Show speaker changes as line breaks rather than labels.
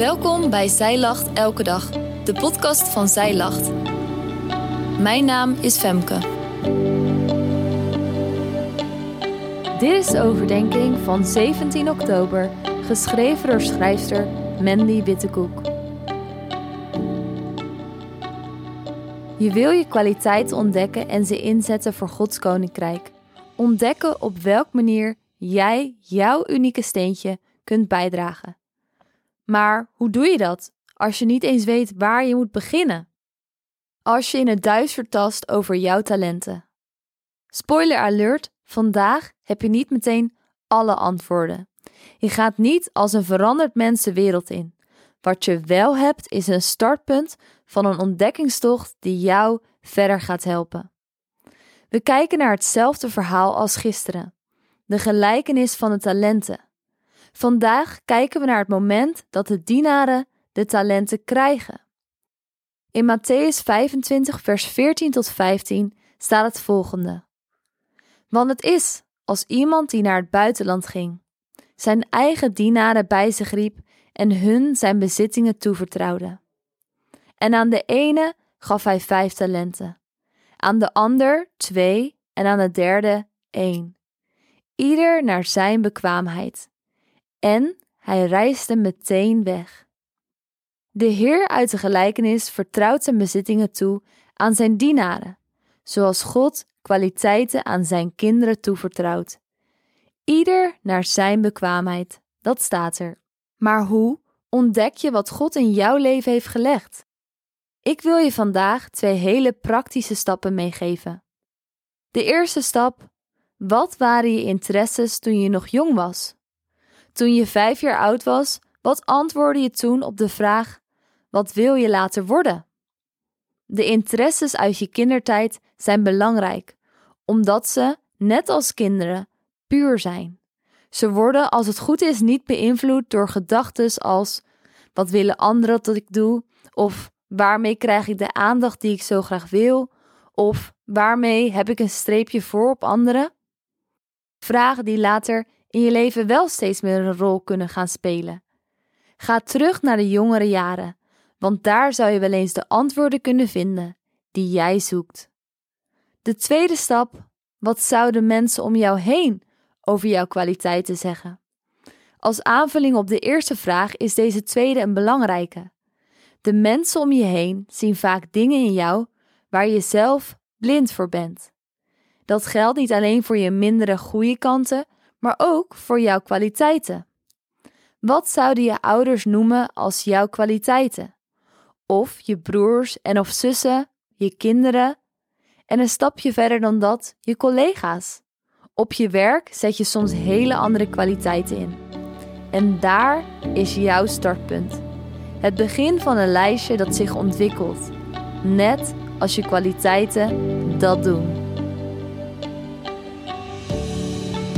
Welkom bij Zij Lacht Elke Dag, de podcast van Zij Lacht. Mijn naam is Femke. Dit is de overdenking van 17 oktober, geschreven door schrijfster Mandy Wittekoek. Je wil je kwaliteit ontdekken en ze inzetten voor Gods koninkrijk. Ontdekken op welke manier jij jouw unieke steentje kunt bijdragen. Maar hoe doe je dat als je niet eens weet waar je moet beginnen? Als je in het duister tast over jouw talenten. Spoiler alert, vandaag heb je niet meteen alle antwoorden. Je gaat niet als een veranderd mens de wereld in. Wat je wel hebt is een startpunt van een ontdekkingstocht die jou verder gaat helpen. We kijken naar hetzelfde verhaal als gisteren: de gelijkenis van de talenten. Vandaag kijken we naar het moment dat de dienaren de talenten krijgen. In Matthäus 25, vers 14 tot 15 staat het volgende: Want het is als iemand die naar het buitenland ging, zijn eigen dienaren bij zich riep en hun zijn bezittingen toevertrouwde. En aan de ene gaf hij vijf talenten, aan de ander twee en aan de derde één, ieder naar zijn bekwaamheid. En hij reisde meteen weg. De Heer uit de gelijkenis vertrouwt zijn bezittingen toe aan zijn dienaren, zoals God kwaliteiten aan zijn kinderen toevertrouwt. Ieder naar zijn bekwaamheid, dat staat er. Maar hoe ontdek je wat God in jouw leven heeft gelegd? Ik wil je vandaag twee hele praktische stappen meegeven. De eerste stap: wat waren je interesses toen je nog jong was? Toen je vijf jaar oud was, wat antwoordde je toen op de vraag: wat wil je later worden? De interesses uit je kindertijd zijn belangrijk, omdat ze, net als kinderen, puur zijn. Ze worden, als het goed is, niet beïnvloed door gedachten als: wat willen anderen dat ik doe? Of waarmee krijg ik de aandacht die ik zo graag wil? Of waarmee heb ik een streepje voor op anderen? Vragen die later in je leven wel steeds meer een rol kunnen gaan spelen. Ga terug naar de jongere jaren, want daar zou je wel eens de antwoorden kunnen vinden die jij zoekt. De tweede stap: wat zouden mensen om jou heen over jouw kwaliteiten zeggen? Als aanvulling op de eerste vraag is deze tweede een belangrijke. De mensen om je heen zien vaak dingen in jou waar je zelf blind voor bent. Dat geldt niet alleen voor je mindere goede kanten, maar ook voor jouw kwaliteiten. Wat zouden je ouders noemen als jouw kwaliteiten? Of je broers en of zussen, je kinderen? En een stapje verder dan dat, je collega's. Op je werk zet je soms hele andere kwaliteiten in. En daar is jouw startpunt. Het begin van een lijstje dat zich ontwikkelt, net als je kwaliteiten dat doen.